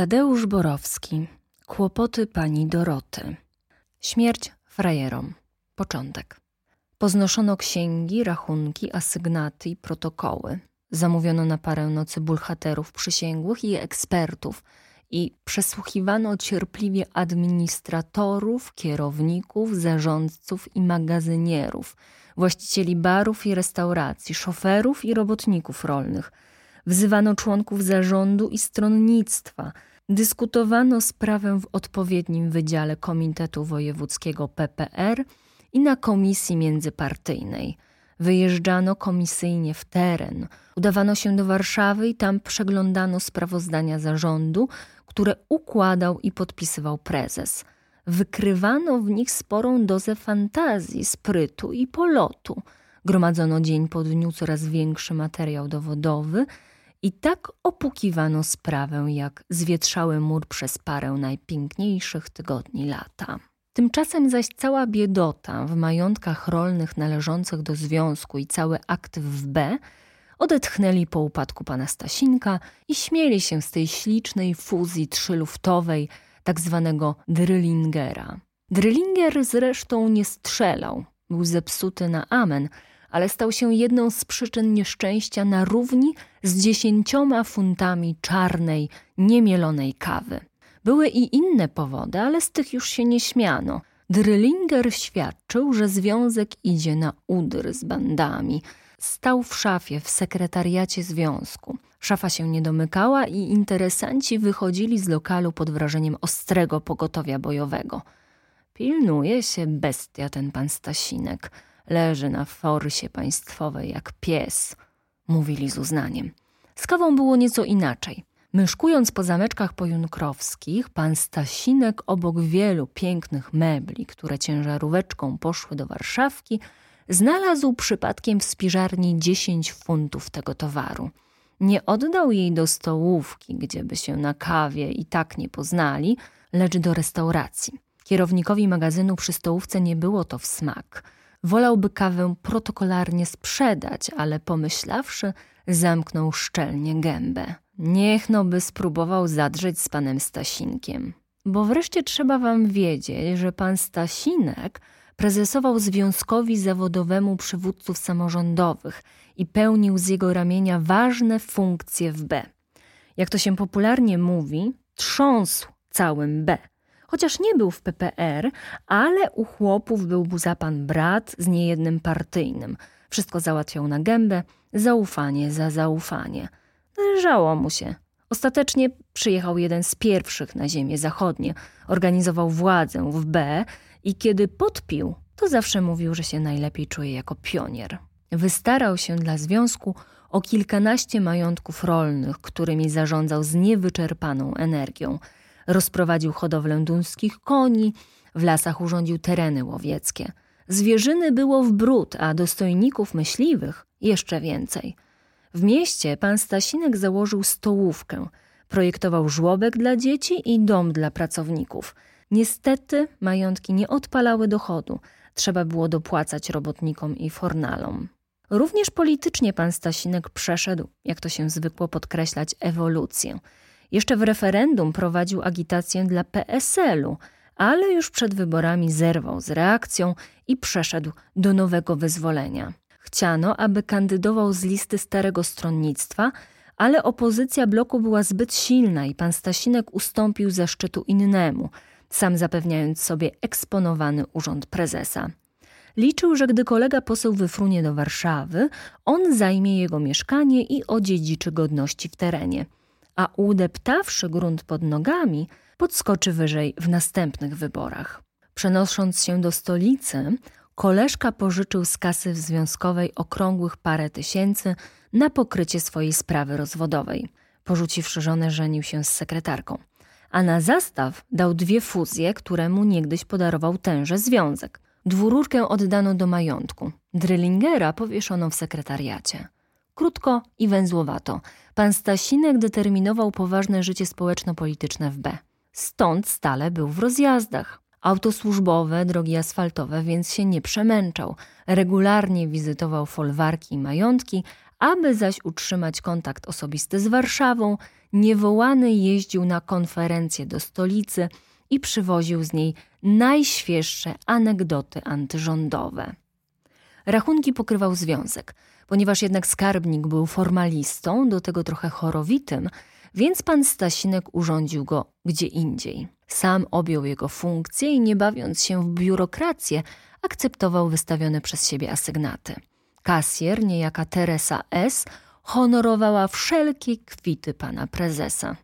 Tadeusz Borowski. Kłopoty pani Doroty. Śmierć frajerom. Początek. Poznoszono księgi, rachunki, asygnaty i protokoły. Zamówiono na parę nocy bulhaterów przysięgłych i ekspertów i przesłuchiwano cierpliwie administratorów, kierowników, zarządców i magazynierów, właścicieli barów i restauracji, szoferów i robotników rolnych – Wzywano członków zarządu i stronnictwa. Dyskutowano sprawę w odpowiednim wydziale Komitetu Wojewódzkiego PPR i na komisji międzypartyjnej. Wyjeżdżano komisyjnie w teren, udawano się do Warszawy i tam przeglądano sprawozdania zarządu, które układał i podpisywał prezes. Wykrywano w nich sporą dozę fantazji, sprytu i polotu. Gromadzono dzień po dniu coraz większy materiał dowodowy – i tak opukiwano sprawę, jak zwietrzały mur przez parę najpiękniejszych tygodni lata. Tymczasem zaś cała biedota w majątkach rolnych należących do związku i cały aktyw w B odetchnęli po upadku pana Stasinka i śmieli się z tej ślicznej fuzji trzyluftowej, tak zwanego Drillingera. Drillinger zresztą nie strzelał, był zepsuty na amen – ale stał się jedną z przyczyn nieszczęścia na równi z dziesięcioma funtami czarnej, niemielonej kawy. Były i inne powody, ale z tych już się nie śmiano. Drillinger świadczył, że związek idzie na udr z bandami. Stał w szafie w sekretariacie związku. Szafa się nie domykała i interesanci wychodzili z lokalu pod wrażeniem ostrego pogotowia bojowego. Pilnuje się bestia ten pan Stasinek – Leży na forsie państwowej jak pies, mówili z uznaniem. Z kawą było nieco inaczej. Myszkując po zameczkach pojunkrowskich, pan Stasinek obok wielu pięknych mebli, które ciężaróweczką poszły do Warszawki, znalazł przypadkiem w spiżarni dziesięć funtów tego towaru. Nie oddał jej do stołówki, gdzie by się na kawie i tak nie poznali, lecz do restauracji. Kierownikowi magazynu przy stołówce nie było to w smak – Wolałby kawę protokolarnie sprzedać, ale pomyślawszy, zamknął szczelnie gębę. Niech no by spróbował zadrzeć z panem Stasinkiem. Bo wreszcie trzeba wam wiedzieć, że pan Stasinek prezesował związkowi zawodowemu przywódców samorządowych i pełnił z jego ramienia ważne funkcje w B. Jak to się popularnie mówi, trząsł całym B chociaż nie był w PPR, ale u chłopów był buzapan brat z niejednym partyjnym. Wszystko załatwiał na gębę, zaufanie za zaufanie. Należało mu się. Ostatecznie przyjechał jeden z pierwszych na ziemię zachodnie, organizował władzę w B i kiedy podpił, to zawsze mówił, że się najlepiej czuje jako pionier. Wystarał się dla związku o kilkanaście majątków rolnych, którymi zarządzał z niewyczerpaną energią – Rozprowadził hodowlę duńskich koni, w lasach urządził tereny łowieckie. Zwierzyny było w bród, a dostojników myśliwych jeszcze więcej. W mieście pan Stasinek założył stołówkę, projektował żłobek dla dzieci i dom dla pracowników. Niestety majątki nie odpalały dochodu, trzeba było dopłacać robotnikom i fornalom. Również politycznie pan Stasinek przeszedł, jak to się zwykło podkreślać, ewolucję – jeszcze w referendum prowadził agitację dla PSL-u, ale już przed wyborami zerwał z reakcją i przeszedł do nowego wyzwolenia. Chciano, aby kandydował z listy starego stronnictwa, ale opozycja bloku była zbyt silna i pan Stasinek ustąpił zaszczytu innemu, sam zapewniając sobie eksponowany urząd prezesa. Liczył, że gdy kolega poseł wyfrunie do Warszawy, on zajmie jego mieszkanie i odziedziczy godności w terenie – a udeptawszy grunt pod nogami, podskoczy wyżej w następnych wyborach. Przenosząc się do stolicy, koleżka pożyczył z kasy związkowej okrągłych parę tysięcy na pokrycie swojej sprawy rozwodowej. Porzuciwszy żonę, żenił się z sekretarką. A na zastaw dał dwie fuzje, które mu niegdyś podarował tenże związek. Dwururkę oddano do majątku. Drillingera powieszono w sekretariacie. Krótko i węzłowato. Pan Stasinek determinował poważne życie społeczno-polityczne w B. Stąd stale był w rozjazdach. Autosłużbowe, drogi asfaltowe, więc się nie przemęczał. Regularnie wizytował folwarki i majątki, Aby zaś utrzymać kontakt osobisty z Warszawą, niewołany jeździł na konferencje do stolicy i przywoził z niej najświeższe anegdoty antyrządowe. Rachunki pokrywał związek, ponieważ jednak skarbnik był formalistą, do tego trochę chorowitym, więc pan Stasinek urządził go gdzie indziej. Sam objął jego funkcję i nie bawiąc się w biurokrację, akceptował wystawione przez siebie asygnaty. Kasjer, niejaka Teresa S., honorowała wszelkie kwity pana prezesa.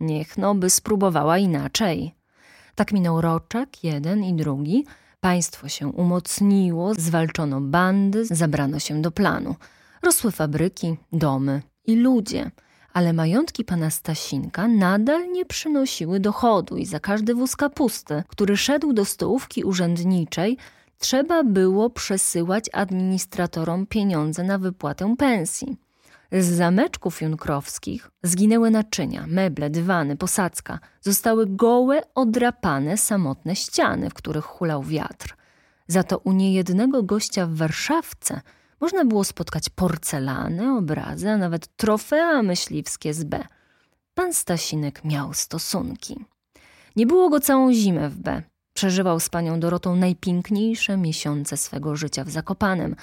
Niech no by spróbowała inaczej. Tak minął roczek, jeden i drugi. Państwo się umocniło, zwalczono bandy, zabrano się do planu. Rosły fabryki, domy i ludzie – ale majątki pana Stasinka nadal nie przynosiły dochodu i za każdy wóz kapusty, który szedł do stołówki urzędniczej, trzeba było przesyłać administratorom pieniądze na wypłatę pensji. Z zameczków junkrowskich zginęły naczynia, meble, dywany, posadzka. Zostały gołe, odrapane, samotne ściany, w których hulał wiatr. Za to u niejednego gościa w Warszawce – można było spotkać porcelany, obrazy, a nawet trofea myśliwskie z B. Pan Stasinek miał stosunki. Nie było go całą zimę w B. Przeżywał z panią Dorotą najpiękniejsze miesiące swego życia w Zakopanem,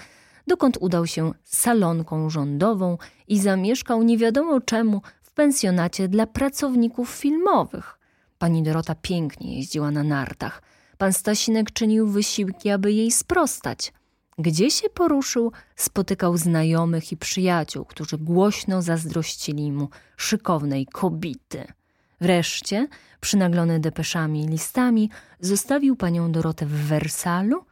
dokąd udał się salonką rządową i zamieszkał nie wiadomo czemu w pensjonacie dla pracowników filmowych. Pani Dorota pięknie jeździła na nartach. Pan Stasinek czynił wysiłki, aby jej sprostać. Gdzie się poruszył, spotykał znajomych i przyjaciół, którzy głośno zazdrościli mu szykownej kobity. Wreszcie, przynaglony depeszami i listami, zostawił panią Dorotę w Wersalu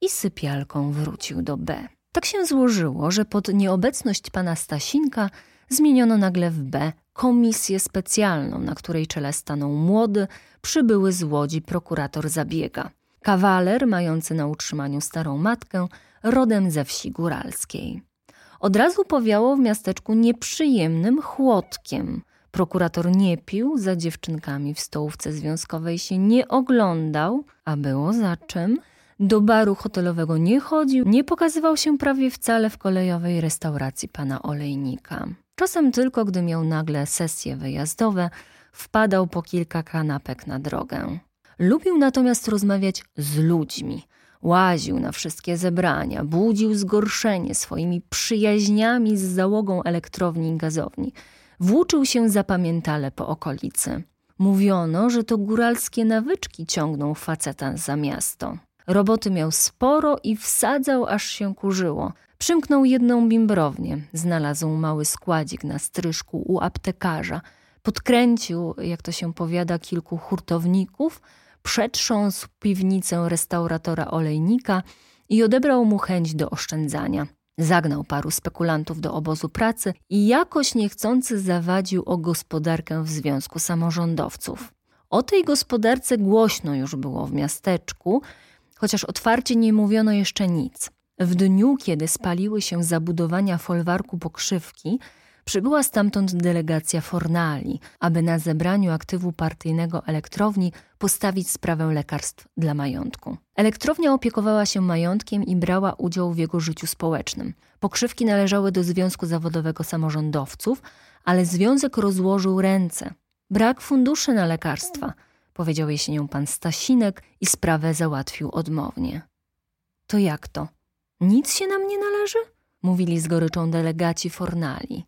i sypialką wrócił do B. Tak się złożyło, że pod nieobecność pana Stasinka zmieniono nagle w B komisję specjalną, na której czele stanął młody, przybyły z Łodzi prokurator zabiega. Kawaler, mający na utrzymaniu starą matkę, rodem ze wsi góralskiej. Od razu powiało w miasteczku nieprzyjemnym chłodkiem. Prokurator nie pił, za dziewczynkami w stołówce związkowej się nie oglądał, a było za czym. Do baru hotelowego nie chodził, nie pokazywał się prawie wcale w kolejowej restauracji pana olejnika. Czasem tylko, gdy miał nagle sesje wyjazdowe, wpadał po kilka kanapek na drogę. Lubił natomiast rozmawiać z ludźmi, Łaził na wszystkie zebrania, budził zgorszenie swoimi przyjaźniami z załogą elektrowni i gazowni. Włóczył się zapamiętale po okolicy. Mówiono, że to góralskie nawyczki ciągną faceta za miasto. Roboty miał sporo i wsadzał, aż się kurzyło. Przymknął jedną bimbrownię, znalazł mały składzik na stryżku u aptekarza. Podkręcił, jak to się powiada, kilku hurtowników – przetrząsł piwnicę restauratora olejnika i odebrał mu chęć do oszczędzania. Zagnał paru spekulantów do obozu pracy i jakoś niechcący zawadził o gospodarkę w Związku Samorządowców. O tej gospodarce głośno już było w miasteczku, chociaż otwarcie nie mówiono jeszcze nic. W dniu, kiedy spaliły się zabudowania folwarku pokrzywki, Przybyła stamtąd delegacja Fornali, aby na zebraniu aktywu partyjnego elektrowni postawić sprawę lekarstw dla majątku. Elektrownia opiekowała się majątkiem i brała udział w jego życiu społecznym. Pokrzywki należały do Związku Zawodowego Samorządowców, ale związek rozłożył ręce. Brak funduszy na lekarstwa, powiedział jesienią pan Stasinek i sprawę załatwił odmownie. To jak to? Nic się nam nie należy? Mówili z goryczą delegaci Fornali.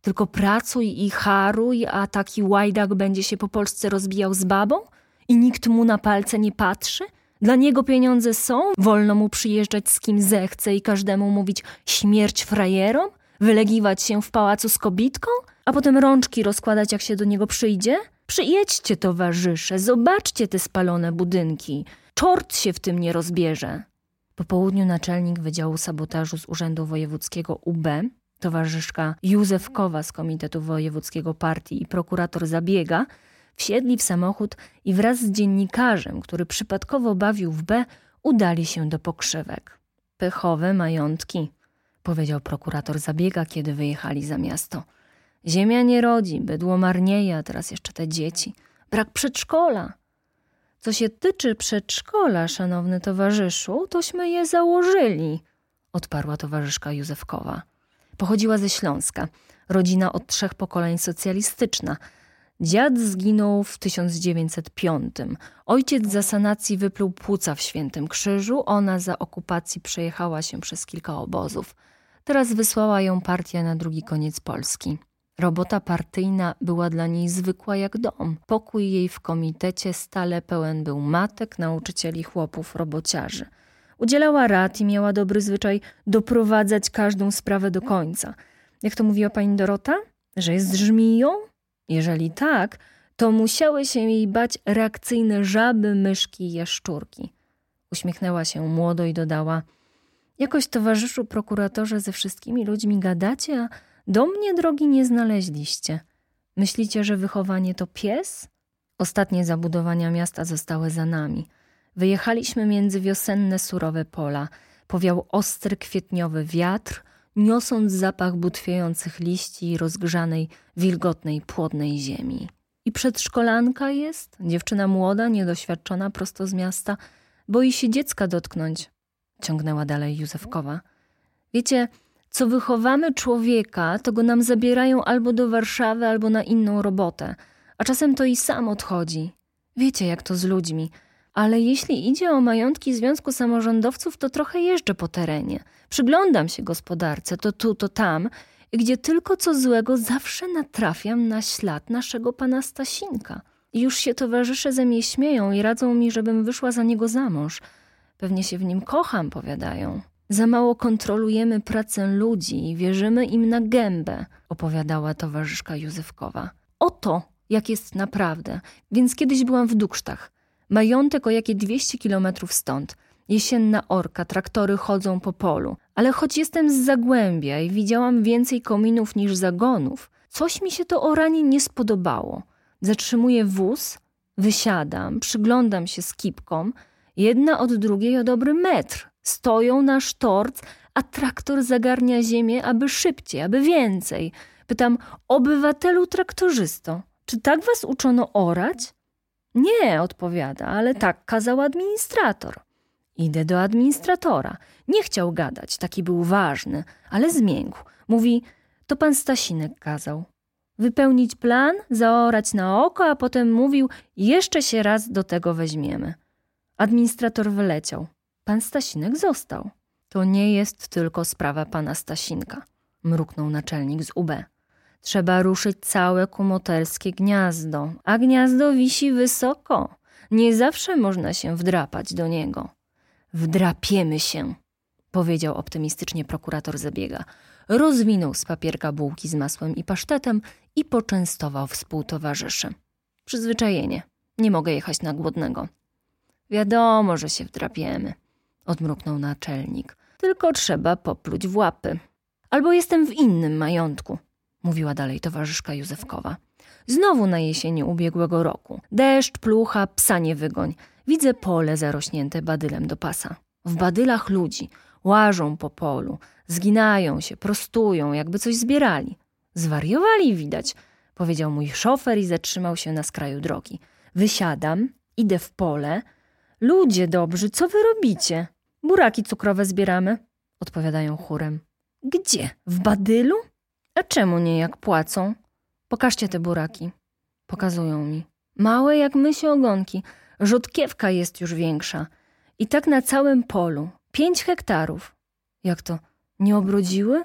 Tylko pracuj i haruj, a taki łajdak będzie się po Polsce rozbijał z babą? I nikt mu na palce nie patrzy? Dla niego pieniądze są, wolno mu przyjeżdżać z kim zechce i każdemu mówić śmierć frajerom? Wylegiwać się w pałacu z kobitką? A potem rączki rozkładać jak się do niego przyjdzie? Przyjedźcie, towarzysze, zobaczcie te spalone budynki. Czort się w tym nie rozbierze. Po południu naczelnik Wydziału Sabotażu z Urzędu Wojewódzkiego UB towarzyszka Józefkowa z Komitetu Wojewódzkiego Partii i prokurator Zabiega wsiedli w samochód i wraz z dziennikarzem, który przypadkowo bawił w B, udali się do pokrzywek. Pechowe majątki, powiedział prokurator Zabiega, kiedy wyjechali za miasto. Ziemia nie rodzi, bydło marnieje, a teraz jeszcze te dzieci. Brak przedszkola. Co się tyczy przedszkola, szanowny towarzyszu, tośmy je założyli, odparła towarzyszka Józefkowa. Pochodziła ze Śląska. Rodzina od trzech pokoleń socjalistyczna. Dziad zginął w 1905. Ojciec za sanacji wypluł płuca w Świętym Krzyżu, ona za okupacji przejechała się przez kilka obozów. Teraz wysłała ją partia na drugi koniec Polski. Robota partyjna była dla niej zwykła jak dom. Pokój jej w komitecie stale pełen był matek, nauczycieli, chłopów, robociarzy. Udzielała rad i miała dobry zwyczaj doprowadzać każdą sprawę do końca. Jak to mówiła pani Dorota? Że jest żmiją? Jeżeli tak, to musiały się jej bać reakcyjne żaby, myszki i jaszczurki. Uśmiechnęła się młodo i dodała: Jakoś towarzyszu prokuratorze ze wszystkimi ludźmi gadacie, a do mnie drogi nie znaleźliście. Myślicie, że wychowanie to pies? Ostatnie zabudowania miasta zostały za nami. Wyjechaliśmy między wiosenne surowe pola. Powiał ostry kwietniowy wiatr, niosąc zapach butwiejących liści i rozgrzanej, wilgotnej, płodnej ziemi. I przedszkolanka jest, dziewczyna młoda, niedoświadczona, prosto z miasta, boi się dziecka dotknąć, ciągnęła dalej Józefkowa. Wiecie, co wychowamy człowieka, to go nam zabierają albo do Warszawy, albo na inną robotę, a czasem to i sam odchodzi. Wiecie, jak to z ludźmi. Ale jeśli idzie o majątki Związku Samorządowców, to trochę jeżdżę po terenie. Przyglądam się gospodarce, to tu, to tam, gdzie tylko co złego zawsze natrafiam na ślad naszego pana Stasinka. Już się towarzysze ze mnie śmieją i radzą mi, żebym wyszła za niego za mąż. Pewnie się w nim kocham, powiadają. Za mało kontrolujemy pracę ludzi wierzymy im na gębę, opowiadała towarzyszka Józefkowa. Oto, jak jest naprawdę. Więc kiedyś byłam w Duksztach. Majątek o jakie 200 kilometrów stąd. Jesienna orka, traktory chodzą po polu. Ale choć jestem z Zagłębia i widziałam więcej kominów niż zagonów, coś mi się to o nie spodobało. Zatrzymuję wóz, wysiadam, przyglądam się skipkom, jedna od drugiej o dobry metr. Stoją na sztorc, a traktor zagarnia ziemię, aby szybciej, aby więcej. Pytam, obywatelu traktorzysto, czy tak was uczono orać? Nie, odpowiada, ale tak kazał administrator. Idę do administratora. Nie chciał gadać, taki był ważny, ale zmiękł. Mówi, to pan Stasinek kazał. Wypełnić plan, zaorać na oko, a potem mówił, jeszcze się raz do tego weźmiemy. Administrator wyleciał. Pan Stasinek został. To nie jest tylko sprawa pana Stasinka, mruknął naczelnik z UB. Trzeba ruszyć całe kumoterskie gniazdo, a gniazdo wisi wysoko. Nie zawsze można się wdrapać do niego. Wdrapiemy się, powiedział optymistycznie prokurator zabiega. Rozwinął z papierka bułki z masłem i pasztetem i poczęstował współtowarzyszy. Przyzwyczajenie. Nie mogę jechać na głodnego. Wiadomo, że się wdrapiemy, odmruknął naczelnik. Tylko trzeba popluć w łapy. Albo jestem w innym majątku, mówiła dalej towarzyszka Józefkowa. Znowu na jesieni ubiegłego roku. Deszcz, plucha, psa nie wygoń. Widzę pole zarośnięte badylem do pasa. W badylach ludzi łażą po polu, zginają się, prostują, jakby coś zbierali. Zwariowali widać, powiedział mój szofer i zatrzymał się na skraju drogi. Wysiadam, idę w pole. Ludzie dobrzy, co wy robicie? Buraki cukrowe zbieramy, odpowiadają chórem. Gdzie? W badylu? A czemu nie jak płacą? Pokażcie te buraki. Pokazują mi. Małe jak mysie ogonki. Rzutkiewka jest już większa. I tak na całym polu. Pięć hektarów. Jak to? Nie obrodziły?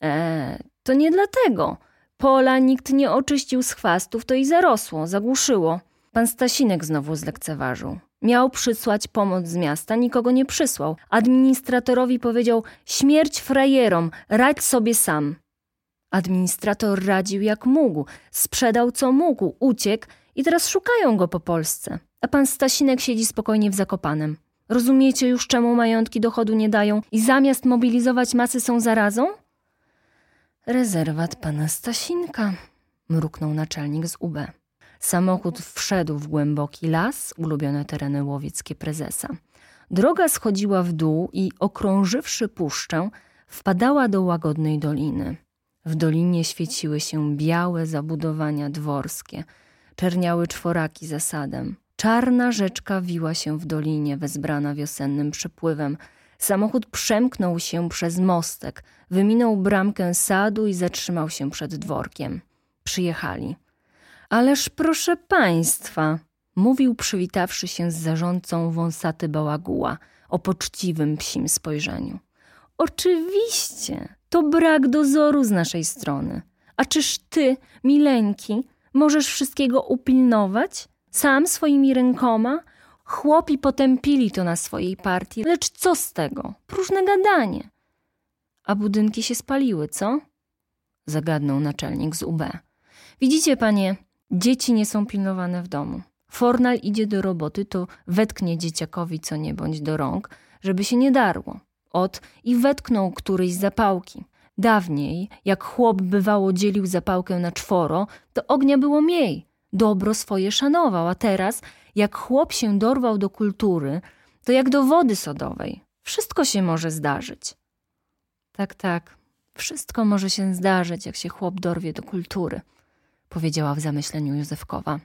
Eee, to nie dlatego. Pola nikt nie oczyścił z chwastów, to i zarosło, zagłuszyło. Pan Stasinek znowu zlekceważył. Miał przysłać pomoc z miasta, nikogo nie przysłał. Administratorowi powiedział: Śmierć frajerom, radź sobie sam. Administrator radził jak mógł, sprzedał co mógł, uciekł i teraz szukają go po Polsce. A pan Stasinek siedzi spokojnie w Zakopanem. Rozumiecie już, czemu majątki dochodu nie dają i zamiast mobilizować masy są zarazą? Rezerwat pana Stasinka, mruknął naczelnik z UB. Samochód wszedł w głęboki las, ulubione tereny łowieckie prezesa. Droga schodziła w dół i okrążywszy puszczę, wpadała do łagodnej doliny. W dolinie świeciły się białe zabudowania dworskie, czerniały czworaki za sadem. Czarna rzeczka wiła się w dolinie, wezbrana wiosennym przepływem. Samochód przemknął się przez mostek, wyminął bramkę sadu i zatrzymał się przed dworkiem. Przyjechali. Ależ proszę państwa, mówił przywitawszy się z zarządcą wąsaty bałaguła o poczciwym psim spojrzeniu. Oczywiście, to brak dozoru z naszej strony. A czyż ty, mileńki, możesz wszystkiego upilnować? Sam swoimi rękoma? Chłopi potępili to na swojej partii, lecz co z tego? Próżne gadanie. A budynki się spaliły, co? Zagadnął naczelnik z UB. Widzicie, panie, dzieci nie są pilnowane w domu. Fornal idzie do roboty, to wetknie dzieciakowi co nie bądź do rąk, żeby się nie darło. Ot i wetknął któryś zapałki. Dawniej, jak chłop bywało dzielił zapałkę na czworo, to ognia było mniej. Dobro swoje szanował, a teraz, jak chłop się dorwał do kultury, to jak do wody sodowej. Wszystko się może zdarzyć. Tak, tak, wszystko może się zdarzyć, jak się chłop dorwie do kultury, powiedziała w zamyśleniu Józefkowa.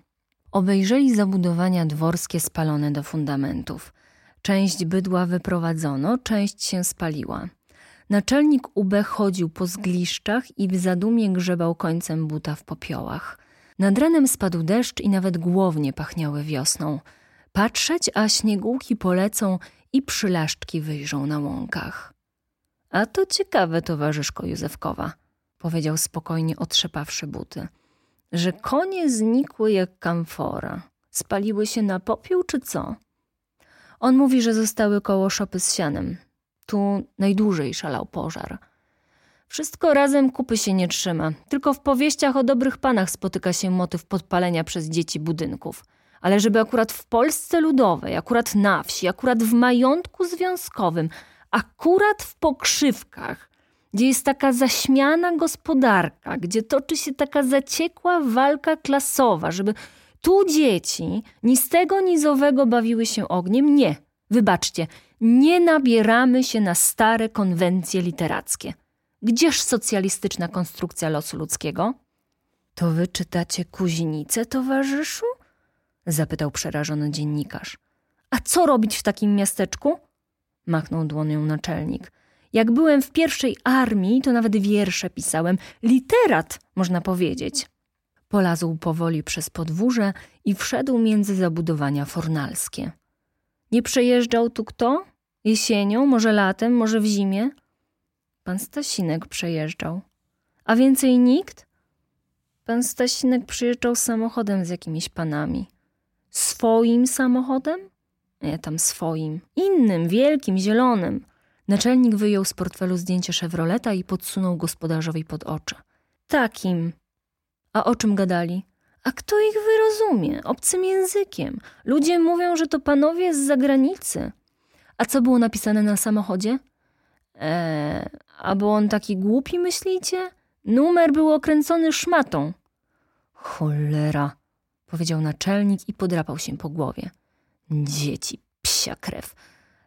Obejrzeli zabudowania dworskie spalone do fundamentów. Część bydła wyprowadzono, część się spaliła. Naczelnik UB chodził po zgliszczach i w zadumie grzebał końcem buta w popiołach. Nad ranem spadł deszcz i nawet głownie pachniały wiosną. Patrzeć, a śniegółki polecą i przylaszczki wyjrzą na łąkach. A to ciekawe, towarzyszko Józefkowa, powiedział spokojnie, otrzepawszy buty, że konie znikły jak kamfora. Spaliły się na popiół, czy co? On mówi, że zostały koło szopy z sianem. Tu najdłużej szalał pożar. Wszystko razem kupy się nie trzyma. Tylko w powieściach o dobrych panach spotyka się motyw podpalenia przez dzieci budynków. Ale żeby akurat w Polsce ludowej, akurat na wsi, akurat w majątku związkowym, akurat w pokrzywkach, gdzie jest taka zaśmiana gospodarka, gdzie toczy się taka zaciekła walka klasowa, żeby tu dzieci ni z tego nizowego bawiły się ogniem, nie. Wybaczcie, nie nabieramy się na stare konwencje literackie. Gdzież socjalistyczna konstrukcja losu ludzkiego? To wy czytacie kuźnicę, towarzyszu? zapytał przerażony dziennikarz. A co robić w takim miasteczku? machnął dłonią naczelnik. Jak byłem w pierwszej armii, to nawet wiersze pisałem. Literat, można powiedzieć. Polazł powoli przez podwórze i wszedł między zabudowania fornalskie. Nie przejeżdżał tu kto? Jesienią, może latem, może w zimie? Pan Stasinek przejeżdżał. A więcej nikt? Pan Stasinek przyjeżdżał samochodem z jakimiś panami. Swoim samochodem? Nie, tam swoim. Innym, wielkim, zielonym. Naczelnik wyjął z portfelu zdjęcie Chevroleta i podsunął gospodarzowi pod oczy. Takim. A o czym gadali? A kto ich wyrozumie? Obcym językiem. Ludzie mówią, że to panowie z zagranicy. A co było napisane na samochodzie? Eee, a był on taki głupi, myślicie? Numer był okręcony szmatą. Cholera, powiedział naczelnik i podrapał się po głowie. Dzieci, psia krew.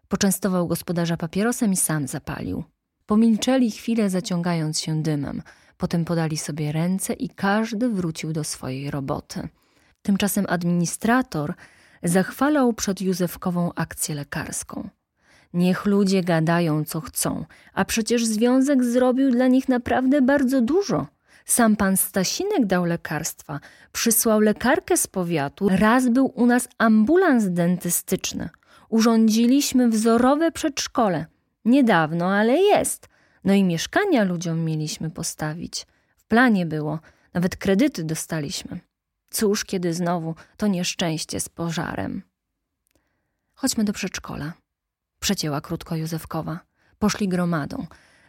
Poczęstował gospodarza papierosem i sam zapalił. Pomilczeli chwilę, zaciągając się dymem. Potem podali sobie ręce i każdy wrócił do swojej roboty. Tymczasem administrator zachwalał przed Józefkową akcję lekarską. Niech ludzie gadają, co chcą, a przecież związek zrobił dla nich naprawdę bardzo dużo. Sam pan Stasinek dał lekarstwa, przysłał lekarkę z powiatu, raz był u nas ambulans dentystyczny. Urządziliśmy wzorowe przedszkole. Niedawno, ale jest. No i mieszkania ludziom mieliśmy postawić. W planie było, nawet kredyty dostaliśmy. Cóż, kiedy znowu to nieszczęście z pożarem. Chodźmy do przedszkola. Przecięła krótko Józefkowa. Poszli gromadą.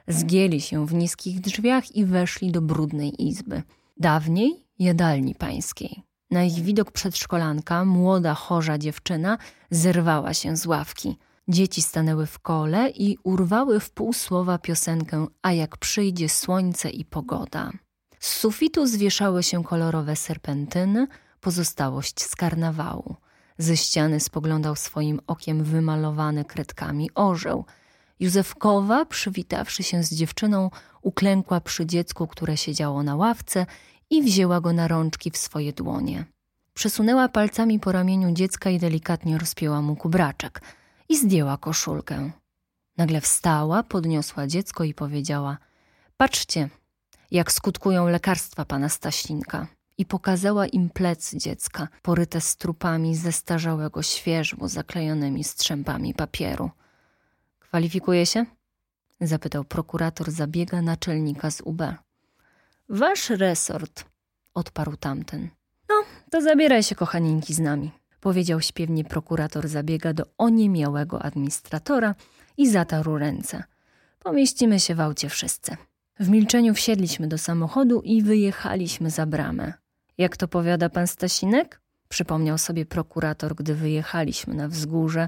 Zgięli się w niskich drzwiach i weszli do brudnej izby. Dawniej jadalni pańskiej. Na ich widok przedszkolanka, młoda, chorza dziewczyna, zerwała się z ławki. Dzieci stanęły w kole i urwały w pół słowa piosenkę A jak przyjdzie słońce i pogoda. Z sufitu zwieszały się kolorowe serpentyny, pozostałość z karnawału. Ze ściany spoglądał swoim okiem wymalowany kredkami orzeł. Józefkowa, przywitawszy się z dziewczyną, uklękła przy dziecku, które siedziało na ławce i wzięła go na rączki w swoje dłonie. Przesunęła palcami po ramieniu dziecka i delikatnie rozpięła mu kubraczek i zdjęła koszulkę. Nagle wstała, podniosła dziecko i powiedziała: Patrzcie, jak skutkują lekarstwa pana Staślinka. I pokazała im plec dziecka, poryte strupami zestarzałego świeżbu zaklejonymi strzępami papieru. Kwalifikuje się? zapytał prokurator zabiega naczelnika z UB. Wasz resort, odparł tamten. No, to zabieraj się, kochaninki, z nami, powiedział śpiewnie prokurator zabiega do oniemiałego administratora i zatarł ręce. Pomieścimy się w aucie wszyscy. W milczeniu wsiedliśmy do samochodu i wyjechaliśmy za bramę. Jak to powiada pan Stasinek? Przypomniał sobie prokurator, gdy wyjechaliśmy na wzgórze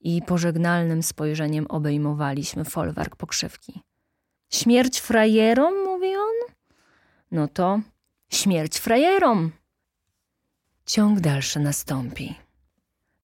i pożegnalnym spojrzeniem obejmowaliśmy folwark pokrzywki. Śmierć frajerom, mówi on? No to śmierć frajerom. Ciąg dalszy nastąpi.